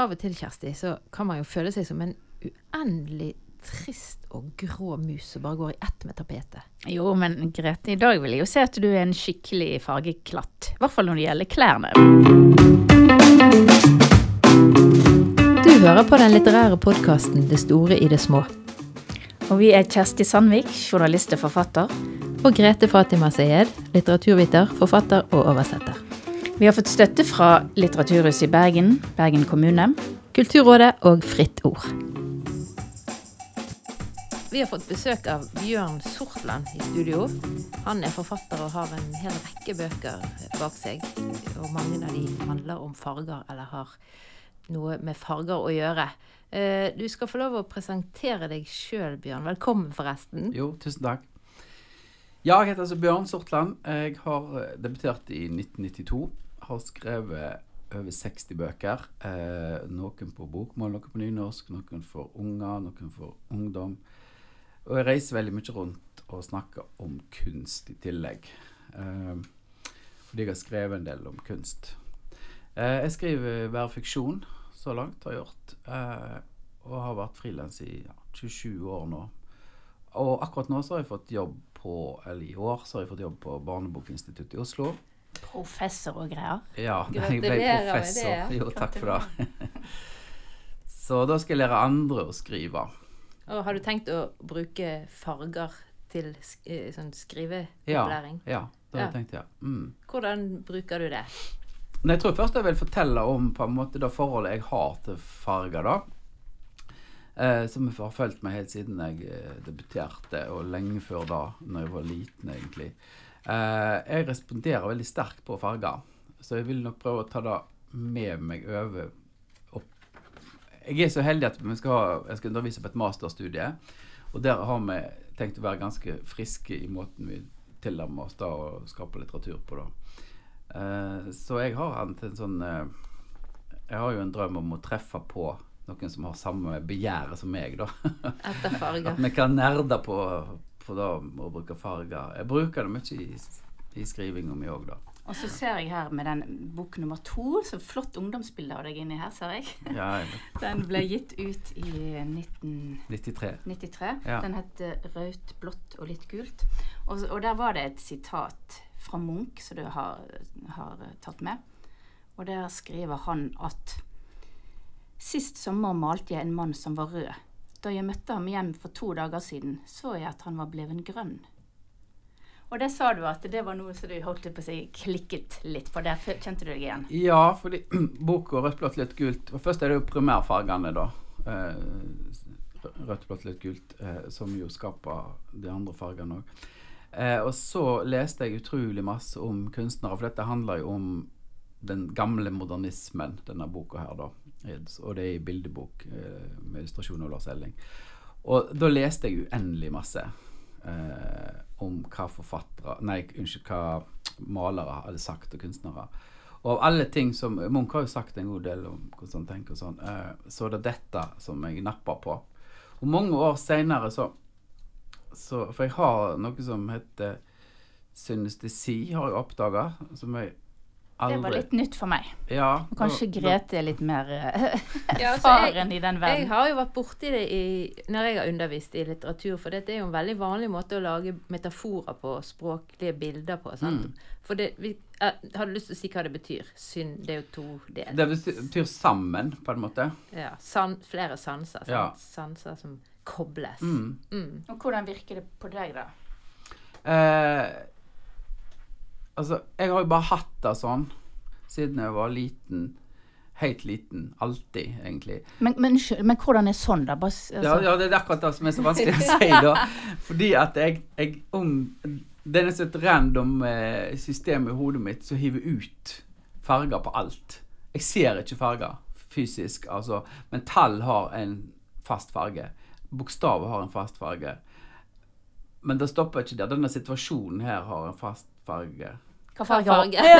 av og til, Kjersti, så kan man jo føle seg som en uendelig trist og grå mus som bare går i ett med tapetet. Jo, men Grete, i dag vil jeg jo se at du er en skikkelig fargeklatt. I hvert fall når det gjelder klærne. Du hører på den litterære podkasten Det store i det små. Og vi er Kjersti Sandvik, journalist og forfatter. Og Grete Fatima Sayed, litteraturviter, forfatter og oversetter. Vi har fått støtte fra Litteraturhuset i Bergen, Bergen kommune. Kulturrådet og Fritt Ord. Vi har fått besøk av Bjørn Sortland i studio. Han er forfatter og har en hel rekke bøker bak seg. Og mange av de handler om farger, eller har noe med farger å gjøre. Eh, Du skal få lov å presentere deg sjøl, Bjørn. Velkommen, forresten. Jo, tusen takk. Ja, jeg heter altså Bjørn Sortland. Jeg har eh, debutert i 1992. Har skrevet over 60 bøker. Eh, noen på bokmål, noen på nynorsk, noen for unger, noen for ungdom. Og jeg reiser veldig mye rundt og snakker om kunst i tillegg. Eh, fordi jeg har skrevet en del om kunst. Eh, jeg skriver bare fiksjon, så langt har jeg gjort. Eh, og har vært frilans i ja, 27 år nå. Og akkurat nå så har jeg fått jobb på, eller i år så har jeg fått jobb på Barnebokinstituttet i Oslo. Professor og greier. Ja, jeg ble professor. det. Jo, takk for det. så da skal jeg lære andre å skrive. Og har du tenkt å bruke farger til sk eh, sånn Ja, skriveopplæring? ja det har Ja. jeg tenkt, ja. Mm. Hvordan bruker du det? Men jeg tror først jeg vil fortelle om på en måte det forholdet jeg har til farger, da. Eh, som har fulgt meg helt siden jeg eh, debuterte, og lenge før da, når jeg var liten, egentlig. Eh, jeg responderer veldig sterkt på farger, så jeg vil nok prøve å ta det med meg over opp. Jeg er så heldig at vi skal ha, jeg skal undervise på et masterstudie, og der har vi tenkt å være ganske friske i måten vi tilnærmer oss da og skape litteratur på. da. Eh, så jeg har en, en sånn eh, Jeg har jo en drøm om å treffe på noen som har samme begjæret som meg, da. Etter farger? At vi kan nerde på, på da å bruke farger. Jeg bruker det mye i, i skrivinga mi òg, da. Og så ser jeg her med den bok nummer to, så flott ungdomsbilde av deg inni her, ser jeg. Ja, jeg. Den ble gitt ut i 1993. 93. Ja. Den het eh, Rødt, blått og litt gult. Og, og der var det et sitat fra Munch som du har, har eh, tatt med. Og der skriver han at Sist sommer malte jeg en mann som var rød. Da jeg møtte ham hjem for to dager siden, så jeg at han var bleven grønn. Og det sa du at det var noe som du holdt på å si klikket litt på. Der kjente du deg igjen. Ja, fordi boka Rødt, blått, litt gult og Først er det jo primærfargene, da. Eh, rødt, blått, litt gult, eh, som jo skaper de andre fargene òg. Eh, og så leste jeg utrolig masse om kunstnere, for dette handler jo om den gamle modernismen, denne boka her, da. Og det er i bildebok eh, med illustrasjon av Lars Elling. Og da leste jeg uendelig masse eh, om hva forfattere Nei, unnskyld, hva malere hadde sagt, og kunstnere. Og av alle ting som Munch har jo sagt en god del om hvordan han tenker og sånn, eh, så er det dette som jeg napper på. Og mange år seinere så, så For jeg har noe som heter synestesi, har jeg oppdaga. Som jeg aldri Det var litt nytt for meg. Ja. Og kanskje da- Grete er litt mer erfaren Ja, altså, i den verden. Jeg har jo vært borti det i, når jeg har undervist i litteratur, for dette er jo en veldig vanlig måte å lage metaforer på, språklige bilder på. Sant? Mm. For det, vi, eh, Har du lyst til å si hva det betyr? Synd, det er jo to deler. Det betyr sammen, på en måte. Ja, san, flere sanser. Ja. Sanser som kobles. Mm. Mm. Og hvordan virker det på deg, da? Eh, altså, jeg har jo bare hatt det sånn siden jeg var liten. Helt liten. Alltid, egentlig. Men, men, men hvordan er sånn, da? Bare, altså. Ja, ja, det er akkurat det som er så vanskelig å si, da. Fordi at jeg, jeg om Det er nesten et random eh, system i hodet mitt som hiver ut farger på alt. Jeg ser ikke farger fysisk, altså. Men tall har en fast farge. Bokstaver har en fast farge. Men det stopper ikke der. Denne situasjonen her har en fast farge. Hva farge? farge?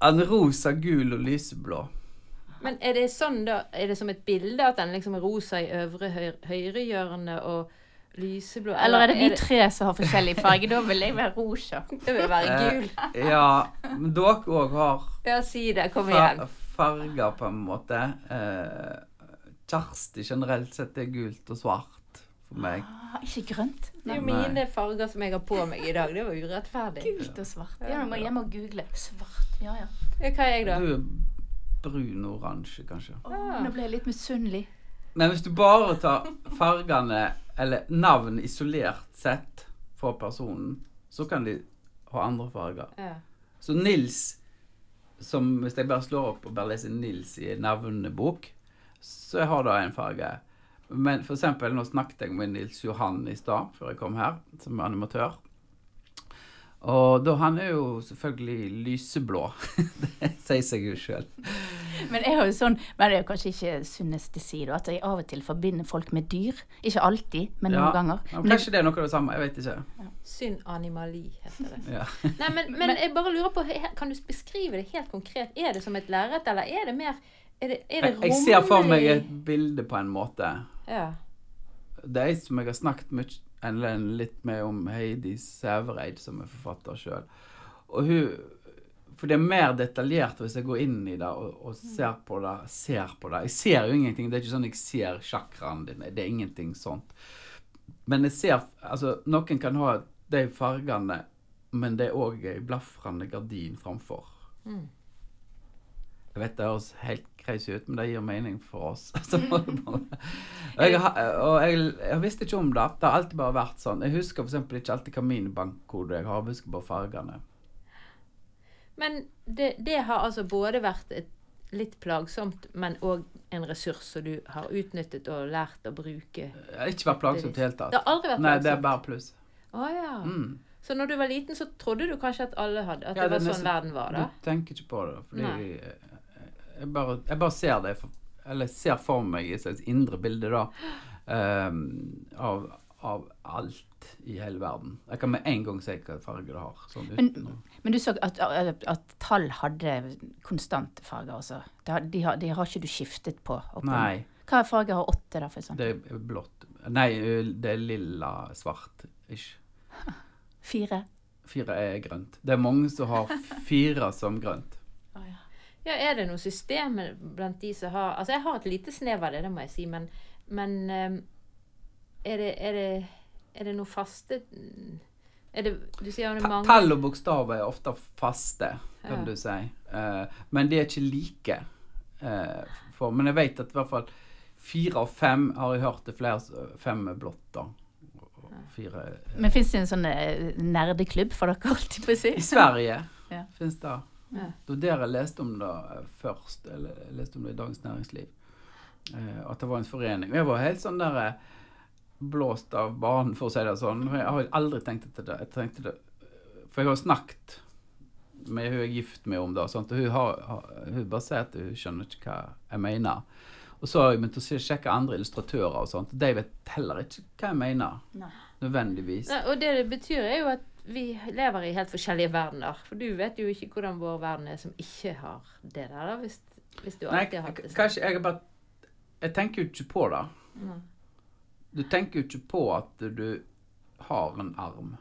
En rosa, gul og lyseblå. Men er det sånn da, er det som et bilde at den liksom er rosa i øvre høyre, høyrehjørne og lyseblå? Eller er det vi tre som har forskjellig farge? Da vil jeg være rosa. Det vil være gul. Eh, ja, men dere òg har Ja, si det. Kom igjen. farger, på en måte. Eh, Kjersti generelt sett er gult og svart for meg. Ah, ikke grønt. Det er jo mine farger som jeg har på meg i dag. Det var urettferdig. Gult og svart. Ja, jeg må jeg hjem og google. Svart. Ja, ja. Hva er jeg, da? Du er brun-oransje, kanskje. Åh, Ah. Nå ble jeg litt misunnelig. Men hvis du bare tar fargene, eller navn isolert sett fra personen, så kan de ha andre farger. Ja. Så Nils, som hvis jeg bare slår opp og bare leser Nils i navnebok, så har det en farge. Men for eksempel, nå snakket jeg med Nils Johan i stad, før jeg kom her, som animatør. Og da han er jo selvfølgelig lyseblå. det sier seg jo sjøl. Men jeg har jo sånn, men det er jo kanskje ikke synestesi, da, at jeg av og til forbinder folk med dyr. Ikke alltid, men noen ganger. Men Kanskje det er noe av det samme, jeg vet ikke. Synanimali heter det. Ja. Nei, men, men jeg bare lurer på, kan du beskrive det helt konkret? Er det som et lerret, eller er det mer Er det, er det Jeg, jeg ser for meg et bilde på en måte. Ja. Det er ei som jeg har snakket mye, eller litt med om Heidi Sævereid, som er forfatter sjøl. Og hun For det er mer detaljert hvis jeg går inn i det og, og ser på det. Ser på det. Jeg ser jo ingenting. Det er ikke sånn jeg ser sjakraene dine. Det er ingenting sånt. Men jeg ser Altså, noen kan ha de fargene, men det er òg ei blafrende gardin framfor. Mm. Jeg vet det høres helt crazy ut, men det gir mening for oss. Det jeg, har- og jeg, jeg visste ikke om det. Det har alltid bare vært sånn. Jeg husker f.eks. ikke alltid hva min bankkode jeg har. Jeg husker bare fargene. Men det, det har altså både vært litt plagsomt, men òg en ressurs som du har utnyttet og lært å bruke. Jeg har ikke vært plagsomt i det hele Det har aldri vært Nei, det er bare pluss. Oh, ja. Mm. Så når du var liten, så trodde du kanskje at alle hadde At Ja, det var det sånn verden var, da? Du tenker ikke på det. Fordi Nei. Jeg, bare, jeg bare ser det Eller ser for meg i et slags indre bilde, da. um, av, av alt i hele verden. Jeg kan med en gang si hva farge det har. Sånn Men- Men du så at, at, at tall hadde konstante farger, altså. De, har, de, har, de har ikke du skiftet på? Oppen. Nei. Hva farge har åtte, da, for eksempel? Det er blått. Nei, det er lilla svart. Ikke. Fire? Fire er grønt. Det er mange som har fire som grønt. Ja, er det noe system blant de som har Altså, jeg har et lite snev av det, det må jeg si, men, men ehm, er, det, er, det, er det noe faste Er det Du sier det er mange Tall og bokstaver er ofte faste, kan Ja. du si. Uh, men de er ikke like. Uh, for, men jeg vet at i hvert fall fire av fem har jeg hørt det flere Fem er blått, da. Fire Men fins det en sånn eh, nerdeklubb for dere, alltid på å si? I Sverige Ja. fins det. Ja. Det var der jeg leste om det eh, først. Eller jeg leste om det i Dagens Næringsliv. Eh, at det var en forening. Og jeg var helt sånn der eh, blåst av banen, for å si det sånn. Jeg har aldri tenkt etter det. Jeg tenkte det For jeg har snakket med hun jeg er gift med om det, og hun, har, hun bare sier at hun skjønner ikke hva jeg mener. Og så har jeg begynt å sjekke andre illustratører og sånt. De vet heller ikke hva jeg mener. Nei. Nødvendigvis. Nei, Og det det betyr, er jo at vi lever i helt forskjellige verdener. For du vet jo ikke hvordan vår verden er som ikke har det der, da. Hvis, hvis du Nei, alltid har hatt det sånn. kanskje jeg bare Jeg tenker jo ikke på det. Du tenker jo ikke på at du har en arm,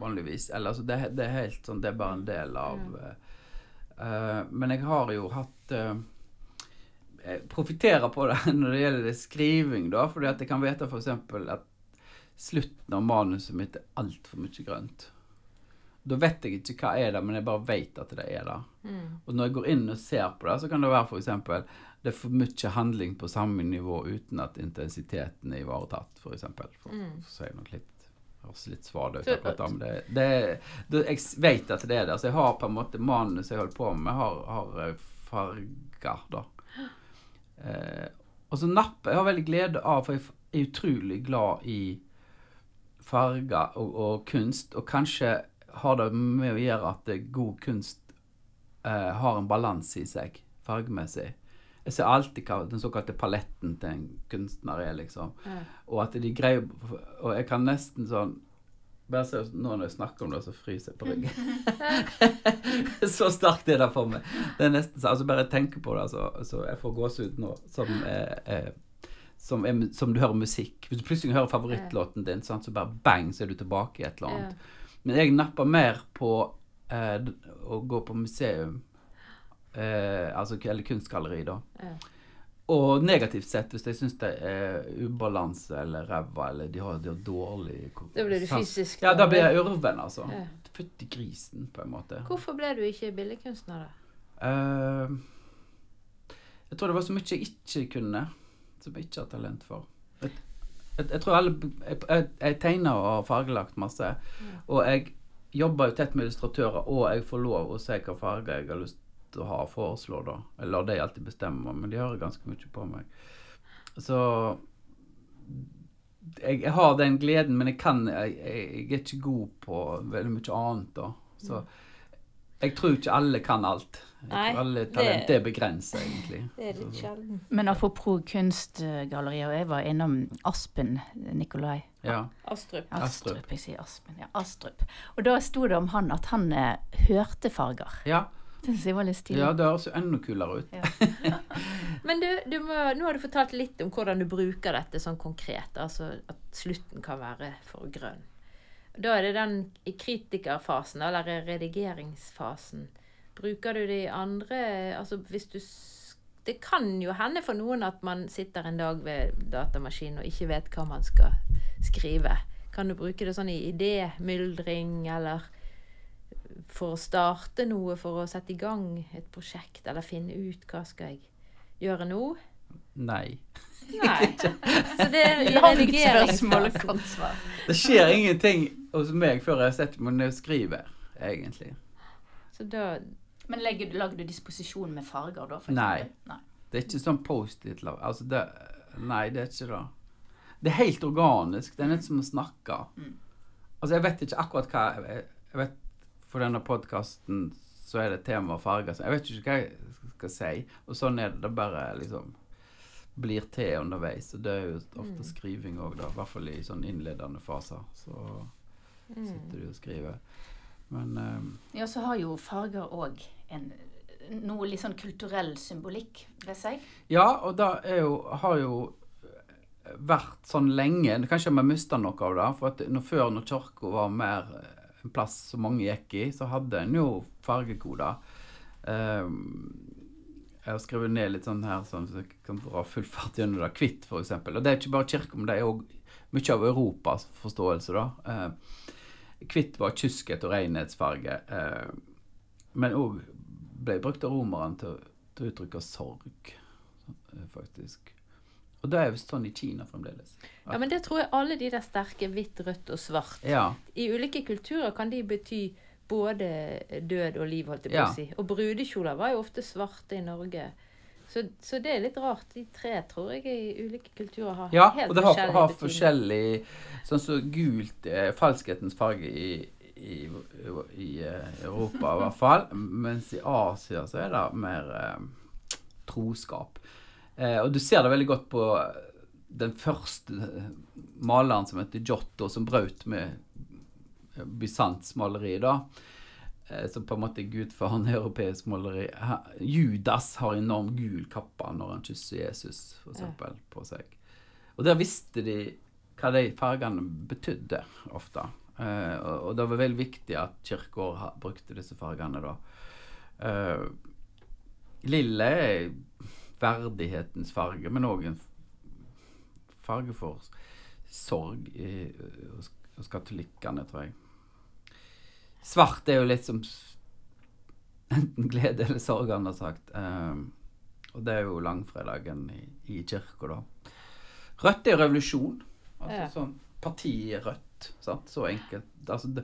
vanligvis. Eller altså, det, det er helt sånn Det er bare en del av mm. uh, Men jeg har jo hatt uh, Jeg profitterer på det når det gjelder skriving, da. Fordi at jeg kan vite f.eks. at slutten av manuset mitt er altfor mye grønt. Da vet jeg ikke hva er det, men jeg bare vet at det er det. Mm. Og når jeg går inn og ser på det, så kan det være eksempel det er for mye handling på samme nivå uten at intensiteten er ivaretatt, for eksempel. For, Mm. for å si noe litt høres litt svada ut akkurat da, men det, det, det, jeg vet at det er det. Så jeg har på en måte manus jeg holder på med, har, har eh, farger, da. Eh, og så napper Jeg har veldig glede av, for jeg er utrolig glad i farger og, og kunst, og kanskje har det med å gjøre at god kunst eh, har en balanse i seg, fargemessig. Jeg ser alltid hva den såkalte paletten til en kunstner er, liksom. Ja. Og at de greier Og jeg kan nesten sånn Bare se nå når jeg snakker om det, så fryser jeg på ryggen. så sterkt er det for meg. Det er nesten så, altså Bare tenke på det, så, så jeg får gåsehud nå, som, er, er, som, er, som du hører musikk. Hvis du plutselig hører favorittlåten din, sant, så bare bang, så er du tilbake i et eller annet. Men jeg napper mer på eh, å gå på museum Eh, altså, eller kunstgalleri, da. Ja. Og negativt sett, hvis jeg syns det er ubalanse eller ræva, eller de har, de har dårlig Da blir du fysisk Ja, da blir jeg urven, altså. Ja. Fytti grisen, på en måte. Hvorfor ble du ikke billedkunstner, da? Eh, jeg tror det var så mye jeg ikke kunne, som jeg ikke har talent for. Jeg, jeg, jeg tror alle Jeg, jeg, tegner og har fargelagt masse. Og jeg jobber jo tett med illustratører, og jeg får lov å se hva farger jeg har lyst til å ha og foreslå, da. Jeg lar de alltid bestemme, men de hører ganske mye på meg. Så jeg, jeg har den gleden, men jeg kan jeg, jeg, er ikke god på veldig mye annet, da. Så jeg tror ikke alle kan alt. Jeg Nei, tror alle det- talent er begrenset, egentlig. Det er litt sjelden. Men apropos kunstgallerier, og jeg var innom Aspen Nikolai. Ja. Astrup. Astrup. Astrup. Jeg sier Aspen, ja. Astrup. Og da sto det om han at han eh, hørte farger. Ja, Det jeg var litt stilig. ja, det høres jo enda kulere ut. Men du, du må, nå har du fortalt litt om hvordan du bruker dette sånn konkret. Altså at slutten kan være for grønn. Da er det den kritikerfasen, eller redigeringsfasen. Bruker du det i andre Altså hvis du Det kan jo hende for noen at man sitter en dag ved datamaskinen og ikke vet hva man skal skrive. Kan du bruke det sånn i idémyldring, eller for å starte noe, for å sette i gang et prosjekt, eller finne ut hva skal jeg gjøre nå? Nei. Nei. Så det er Langt og kontsvar. kort svar. Det skjer ingenting hos meg før jeg setter meg ned og skriver, egentlig. Så da Men legger, lager du disposisjon med farger da? For Nei. Nei. Det er ikke sånn Post-It-lag. Altså det Nei, det er ikke det. Det er helt organisk. Det er litt som å snakke. Mm. Altså, jeg vet ikke akkurat hva Jeg, jeg vet For denne podkasten så er det tema farger. Så jeg vet ikke hva jeg skal si. Og sånn er det. Det bare liksom blir til underveis. Og det er jo ofte skriving òg, da. I hvert fall i sånn innledende faser. Så sitter du og skriver. Men um, Ja, så har jo farger òg noe litt sånn kulturell symbolikk ved seg. Ja, og det er jo, har jo vært sånn lenge. Kanskje vi mista noe av det. For at når, før, når kirka var mer eh, en plass som mange gikk i, så hadde en jo fargekoder. Um, jeg har skrevet ned litt sånn her, sånn, så kan dra full fart gjennom det. Kvitt, f.eks. Og det er ikke bare kirka, men det er òg mye av Europas forståelse, da. Eh, Hvitt var kyskhet og renhetsfarge. Eh, men òg ble brukt av romerne til, til å uttrykke sorg, eh, faktisk. Og det er visst sånn i Kina fremdeles. Ja, men det tror jeg alle de der sterke hvitt, rødt og svart. Ja. I ulike kulturer kan de bety både død og liv, holdt jeg på å si. Og brudekjoler var jo ofte svarte i Norge. Så, så det er litt rart. De tre tror jeg i ulike kulturer har Ja, helt og det har, forskjellig har forskjellig Sånn som gult eh, falskhetens farge i, i, i eh, Europa, i hvert fall. Mens i Asia så er det mer eh, troskap. Eh, og du ser det veldig godt på den første maleren som heter Giotto, som brøt med Bysants maleri, da. Eh, som på en måte er gudfaren i europeisk maleri. Judas har enorm gul kappe når han kysser Jesus, for eksempel, på seg. Og der visste de hva de fargene betydde, ofte. Eh, og, det var veldig viktig at Kirkeår brukte disse fargene, da. Eh, lille er verdighetens farge, men òg en farge for sorg hos katolikkene, tror jeg. Svart er jo litt som enten glede eller sorg, han har sagt. Um, og det er jo langfredagen i, i kirka, da. Rødt er revolusjon. Altså Ja. sånn Partiet Rødt. Sant? Så enkelt. Altså, de,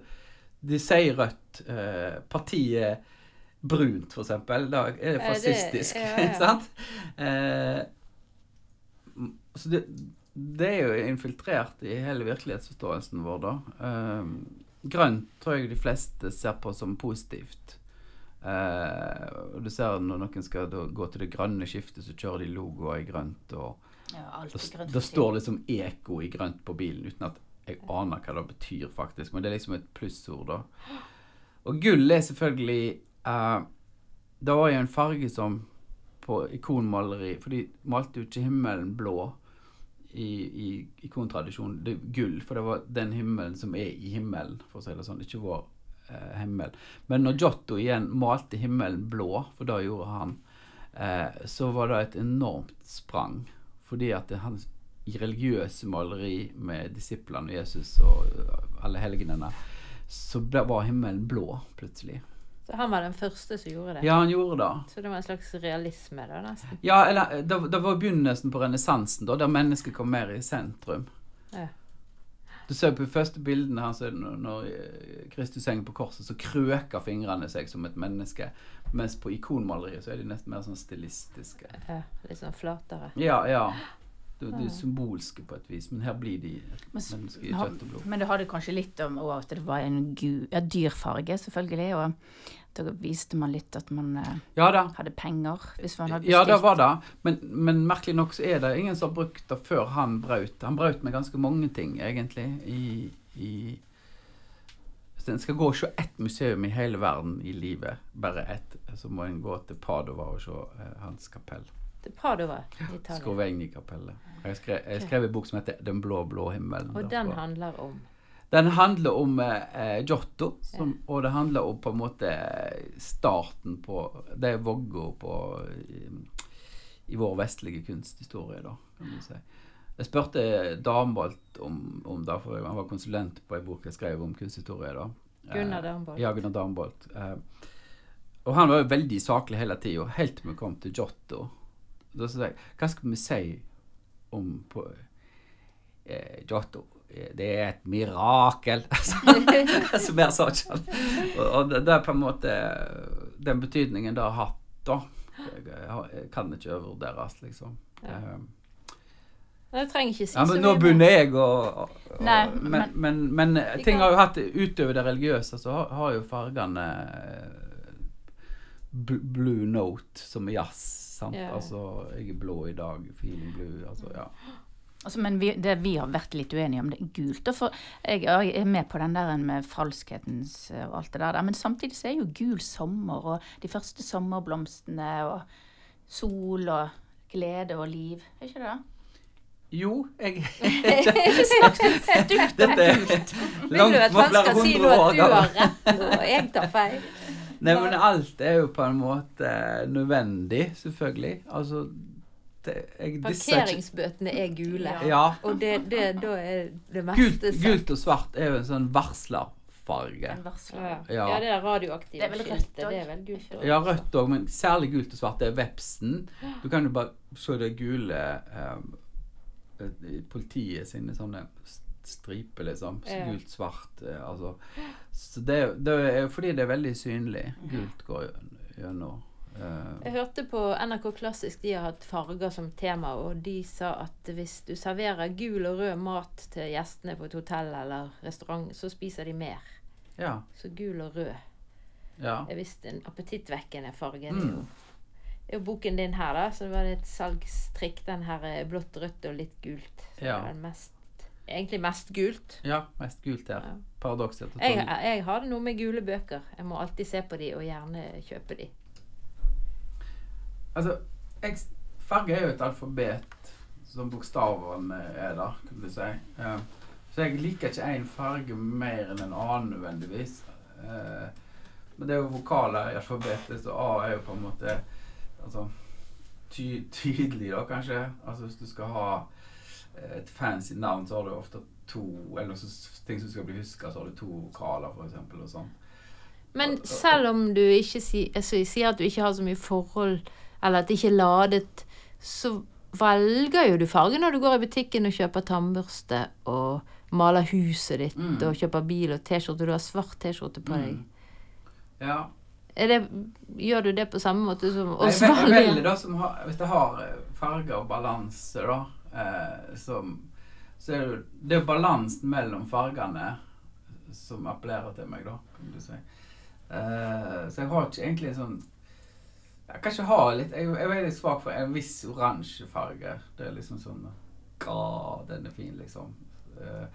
de sier rødt. Eh, partiet brunt, for eksempel. Da er det fascistisk, det- ja, ja. sant? Eh, så det, det er jo infiltrert i hele virkelighetsforståelsen vår, da. Eh, grønt tror jeg de fleste ser på som positivt. Eh, du ser når noen skal da, gå til det grønne skiftet, så kjører de logoer i grønt. og Ja, da, det står liksom eko i grønt på bilen, uten at jeg aner hva det betyr, faktisk. Men det er liksom et plussord, da. Og gull er selvfølgelig eh, Det var jo en farge som på ikonmaleri For de malte jo ikke himmelen blå i, i ikontradisjonen. Det er gull, for det var den himmelen som er i himmelen, for å si det sånn. Ikke vår eh, himmel. Men når Giotto igjen malte himmelen blå, for det gjorde han, eh, så var det et enormt sprang. Fordi at det, hans religiøse maleri med disiplene og Jesus og alle helgenene, så ble, var himmelen blå plutselig. Så han var den første som gjorde det. Ja, han gjorde det. Så det var en slags realisme, da, nesten. Ja, eller det, det var begynnelsen på renessansen, da, der mennesket kom mer i sentrum. Ja. Du ser på de første bildene her, så er det når, når eh, Kristus henger på korset, så krøker fingrene seg som et menneske. Mens på ikonmaleriet så er de nesten mer sånn stilistiske. Ja, litt sånn flatere. Ja, ja. De, det er symbolske på et vis, men her blir de et Men s- menneske i kjøtt og blod. Men det hadde kanskje litt om at det var en gu, ja, dyr farge, selvfølgelig. Og da viste man litt at man eh, Ja hadde penger. Hvis man hadde Ja, det var det. Men, men merkelig nok så er det ingen som har brukt det før han brøt. Han brøt med ganske mange ting, egentlig, i, i Hvis en skal gå og se ett museum i hele verden i livet, bare ett, så må en gå til Padova og se eh, hans kapell. Padova i Italia. Scrovegni-kapellet. Jeg skrev, jeg skrev en bok som heter 'Den blå, blå himmelen'. Og den handler om Den handler om eh, Giotto, som, og det handler om på en måte eh, starten på Det er vogga på i, i vår vestlige kunsthistorie, da, kan du si. Jeg spurte Dambolt om, om det, for han var konsulent på en bok jeg skrev om kunsthistorie. da. Eh, Gunnar Dambolt. Ja, Gunnar Dambolt. Eh, og han var jo veldig saklig hele tida, helt til vi kom til Giotto. Da sa jeg Hva skal vi si om på eh, Giotto? Eh, Det er et mirakel. altså, mer sa ikke han. Og, og det, det er på en måte den betydningen det har hatt, da. Kan ikke overvurderes, liksom. Ja. Eh, Jeg trenger ikke si ja, så men nå begynner jeg å å- men, men, men, ting har jo hatt Utover det religiøse så har, har jo fargene eh, Blue note som er jazz. Sant? Yeah. Altså Jeg er blå i dag. Feeling blue. Altså, ja. Altså, men vi, det vi har vært litt uenige om, det er gult. Og for jeg jeg er med på den der med falskhetens eh, og alt det der. Men samtidig så er jo gul sommer og de første sommerblomstene og sol og glede og liv. Er ikke det? Jo, jeg Dette er Vil langt du at på flere skal si hundre noe år at du har gammel. rett og jeg tar feil? Nei, men alt er jo på en måte nødvendig, selvfølgelig. Altså det, jeg Parkeringsbøtene er gule. Ja. Og det, det, da er det Gult, meste gult og svart er jo en sånn varslerfarge. En varsler. Ja. Ja. ja, det er radioaktive skiltet. Det er vel gult. også. Ja, rødt òg, men særlig gult og svart. Det er vepsen. Du kan jo bare se det gule eh, i Politiet sine sånne st- striper, liksom. Så Ja. Gult, svart. Eh, altså. Så det, det er fordi det er veldig synlig. Gult går gjennom. Uh, Jeg hørte på NRK Klassisk de har hatt farger som tema, og de sa at hvis du serverer gul og rød mat til gjestene på et hotell eller restaurant, så spiser de mer. ja. Så gul og rød Ja. er visst en appetittvekkende farge. Mm. Det er jo boken din her, da, så det var et salgstrikk. Den her er blått, rødt og litt gult. Så Ja. det er den mest, egentlig mest gult. ja, mest gult her. Ja. Paradokset. Jeg, jeg har noe med gule bøker. Jeg må alltid se på de, og gjerne kjøpe de. Altså, jeg, farge er jo et alfabet som bokstavene er der, kan du si. Eh, så jeg liker ikke én farge mer enn en annen nødvendigvis. Eh, men det er jo vokaler i alfabetet, så A er jo på en måte altså, ty tydelig, da, kanskje. Altså hvis du skal ha et fancy navn, så har du ofte to Eller ting som skal bli huska, så har du to vokaler, eksempel, og sånn. Men selv om du ikke si, altså, sier at du ikke har så mye forhold, eller at det ikke er ladet, så velger jo du farge når du går i butikken og kjøper tannbørste og maler huset ditt Mm. og kjøper bil og T-skjorte. Du har svart T-skjorte på deg. Ja. Er det, gjør du det på samme måte som oss jeg jeg velger vanlige? da som har, Hvis det har eh, farger og balanse, da, eh, som, så er det det er balansen mellom fargene som appellerer til meg, da, kan du si. Eh, så jeg har ikke egentlig en sånn Jeg kan ikke ha litt Jeg, jeg er veldig svak for en viss oransje farge. Det er liksom sånn Ga, den er fin, liksom. Eh,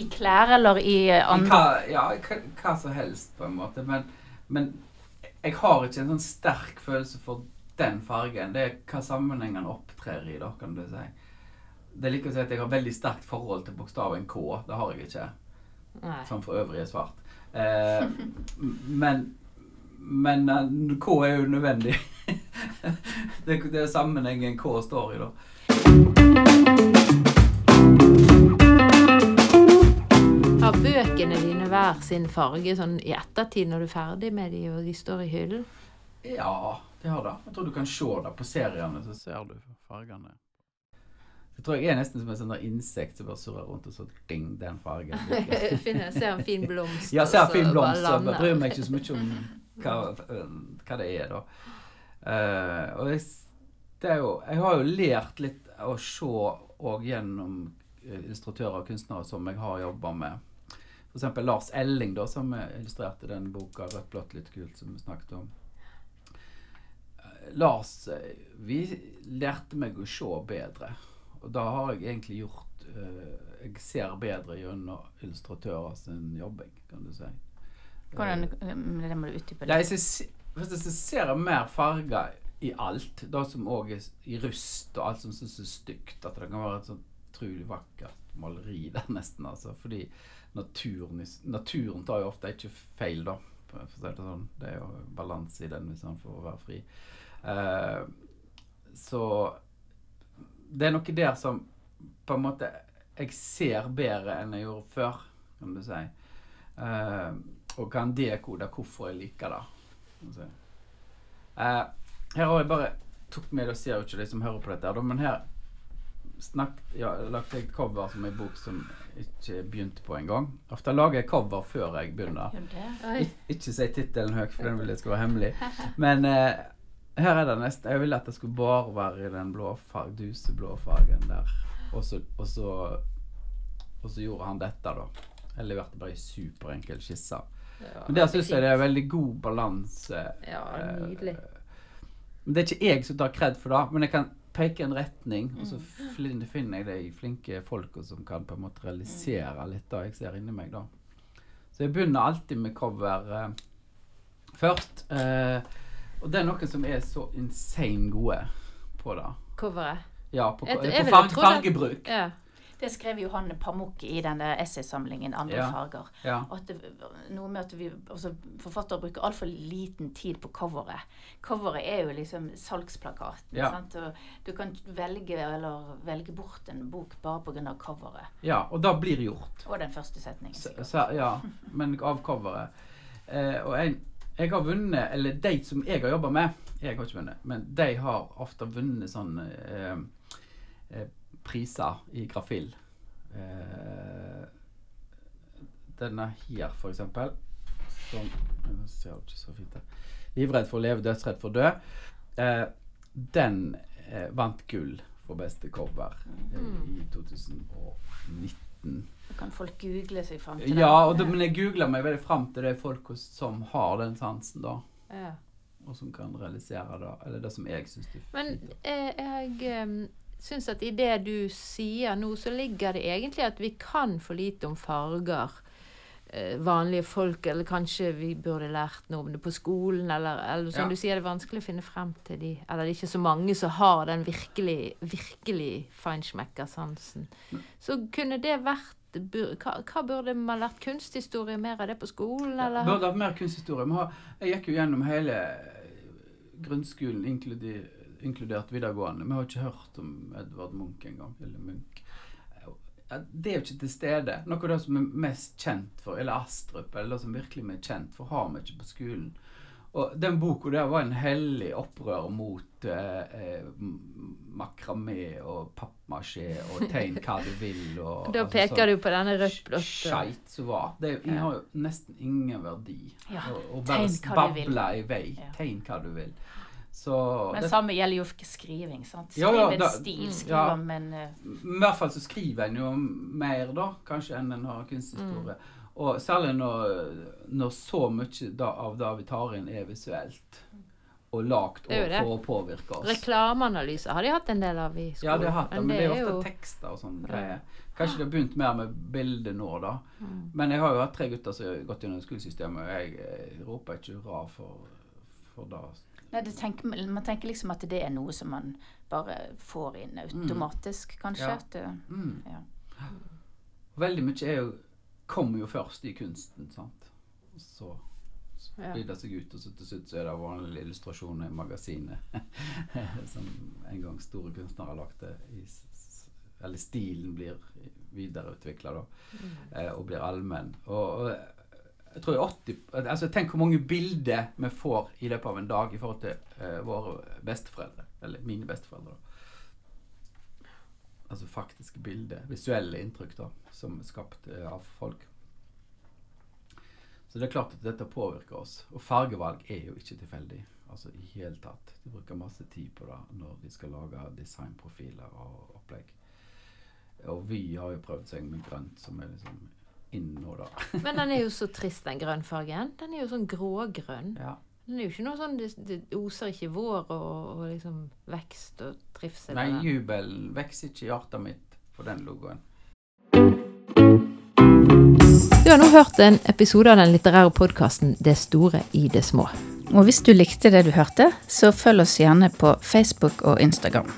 I klær eller i eh, andre hva, ja, hva, hva som helst, på en måte. Men, men jeg har ikke en sånn sterk følelse for den fargen. Det er hva sammenhengen opptrer i, da, kan du si. Det er like å si at jeg har veldig sterkt forhold til bokstaven K. Det har jeg ikke, Nei. som for øvrig er svart. Eh, men men eh, K er jo nødvendig. det, det er sammenhengen K står i, da. Har bøkene dine hver sin farge sånn i ettertid når du er ferdig med de og de står i hyllen? Ja, det har det. Jeg tror du kan se det på seriene, så ser du fargene. Jeg tror jeg er nesten som et sånt insekt som bare surrer rundt og så ding, den fargen. Finner, ser en fin blomst. Ja, ser en fin bare blomst, så jeg bryr meg ikke så mye om hva, hva det er, da. Uh, og jeg, det jo, jeg har jo lært litt å se og gjennom eh, illustratører og kunstnere som jeg har jobba med. Eksempel Lars Elling, da, som illustrerte den boka 'Rødt, blått, litt kult', som vi snakket om. Eh, Lars eh, Vi lærte meg å se bedre. Og da har jeg egentlig gjort uh, Jeg ser bedre gjennom illustratører sin jobbing, kan du si. Hvordan, det må du utdype litt. jeg, hvis jeg ser mer farger i alt, det som òg er i rust, og alt som synes er stygt, at det kan være et sånt utrolig vakkert maleri der, nesten, altså. Fordi naturen, naturen tar jo ofte ikke feil, da. For å si det sånn. Det er jo balanse i den hvis han får være fri. Uh, så det er noe der som på en måte jeg ser bedre enn jeg gjorde før, kan du si. Uh, og kan dekode hvorfor jeg liker det. si. Uh, her har jeg bare tok med, det ser jo ikke de som hører på dette, men her snakket, ja, lagde jeg et cover som en bok som ikke begynte på engang. Ofte lager jeg cover før jeg begynner. Ik ikke si tittelen høyt, for den vil jeg skal være hemmelig. Men eh, her er det nesten Jeg ville at det skulle bare være i den blå farg, duseblå fargen der. Og så, og så Og så gjorde han dette, da. Jeg leverte bare ei superenkel skisse. Men der syns jeg det er veldig god balanse. Ja, eh, nydelig. Men det er ikke jeg som tar kred for det, men jeg kan peke en retning, og Mm. så finner jeg de flinke folka som kan på en måte realisere litt det jeg ser inni meg, da. Så jeg begynner alltid med cover eh, først. Eh, og det er noen som er så insane gode på det. Coveret. Ja, på, Jeg- jeg på farg, trodd at- fargebruk. Ja. Det skrev jo han Pamuk i den der essaysamlingen 'Andre Ja. farger'. Ja. At det, noe med at vi, altså Forfattere bruker altfor liten tid på coveret. Coveret er jo liksom salgsplakaten. Ja. Sant? Og du kan velge eller velge bort en bok bare pga. coveret. ja, og det blir gjort. Og den første setningen. Så, så, ja, men av coveret. Eh, og jeg, jeg har vunnet, eller de som jeg har jobba med Jeg har ikke vunnet, men de har ofte vunnet sånne eh, eh, priser i Grafill. Eh, denne her, for eksempel, som Nå ser jeg ikke så fint det. 'Livredd for å leve, dødsredd for å dø'. Eh, den eh, vant gull for beste cover eh, i 2019. Så kan folk google seg fram til det. Ja, og det, men jeg googler meg veldig fram til de folka som har den sansen, da. ja. Og som kan realisere det. Eller det som jeg syns er Men fint. da. eh, jeg um, syns at i det du sier nå, så ligger det egentlig at vi kan for lite om farger. Eh, vanlige folk, eller kanskje vi burde lært noe om det på skolen, eller, eller som Ja. du sier, det er vanskelig å finne frem til de Eller det er ikke så mange som har den virkelig, virkelig feinschmecker-sansen. Så kunne det vært hva, hva burde man lært kunsthistorie mer av det på skolen, Ja. Burde hatt mer kunsthistorie. Jeg gikk jo gjennom hele grunnskolen, inkludert, inkludert videregående. Vi har ikke hørt om Edvard Munch engang. Eller Munch. Det er jo ikke til stede. Noe av det som er mest kjent for, eller Astrup, eller det som virkelig er kjent for, har vi ikke på skolen. Og den boka der var en hellig opprør mot eh, eh, makramé og pappmasjé og tegn hva du vil. Og, Da altså peker sånn du på denne rødt-blått. Skeit som var. Det er har jo nesten ingen verdi. Ja, Og, og bare tegn hva du vil. bable i vei. Ja. Tegn hva du vil. Så Men det, samme gjelder jo ikke skriving. sant? Skriv Ja, ja, en da- stil, skriv ja. om en uh, I hvert fall så skriver en jo mer, da, kanskje, enn en har kunsthistorie. Og særlig når, når så mye da, av det vi tar inn, er visuelt. Og det. for å påvirke oss. Reklameanalyser har de hatt en del av i skolen. Ja, det har hatt det, men det er ofte jo- tekster og sånne greier. Kanskje det har begynt mer med bilder nå, da. Mm. Men jeg har jo hatt tre gutter som har gått gjennom skolesystemet, og jeg eh, roper ikke hurra for, for det. Nei, det tenker, man tenker liksom at det er noe som man bare får inn automatisk, kanskje. Ja. At det, Mm. ja. Veldig mye er jo, kommer jo først i kunsten, sant. så blir det seg ut, og så til slutt så er det vanlige illustrasjoner i magasinet som en gang store kunstnere har lagt det i Eller stilen blir videreutvikla, da, Mm. og blir allmenn. Og, og jeg tror 80 altså Tenk hvor mange bilder vi får i løpet av en dag i forhold til uh, våre besteforeldre. Eller mine besteforeldre. da. Altså faktiske bilder, visuelle inntrykk, da, som er skapt uh, av folk. Så det er klart at dette påvirker oss. Og fargevalg er jo ikke tilfeldig. Altså i hele tatt. De bruker masse tid på det når de skal lage designprofiler og opplegg. Og vi har jo prøvd seg med grønt, som er liksom inn nå, da. Men den er jo så trist, den grønnfargen. Den er jo sånn grågrønn. Ja. Den er jo ikke noe sånn Det, det oser ikke vår og, og liksom vekst og trivsel. Nei, jubelen vokser ikke i hjertet mitt på den logoen. Du har nå hørt en episode av den litterære podkasten 'Det store i det små'. Og hvis du likte det du hørte, så følg oss gjerne på Facebook og Instagram.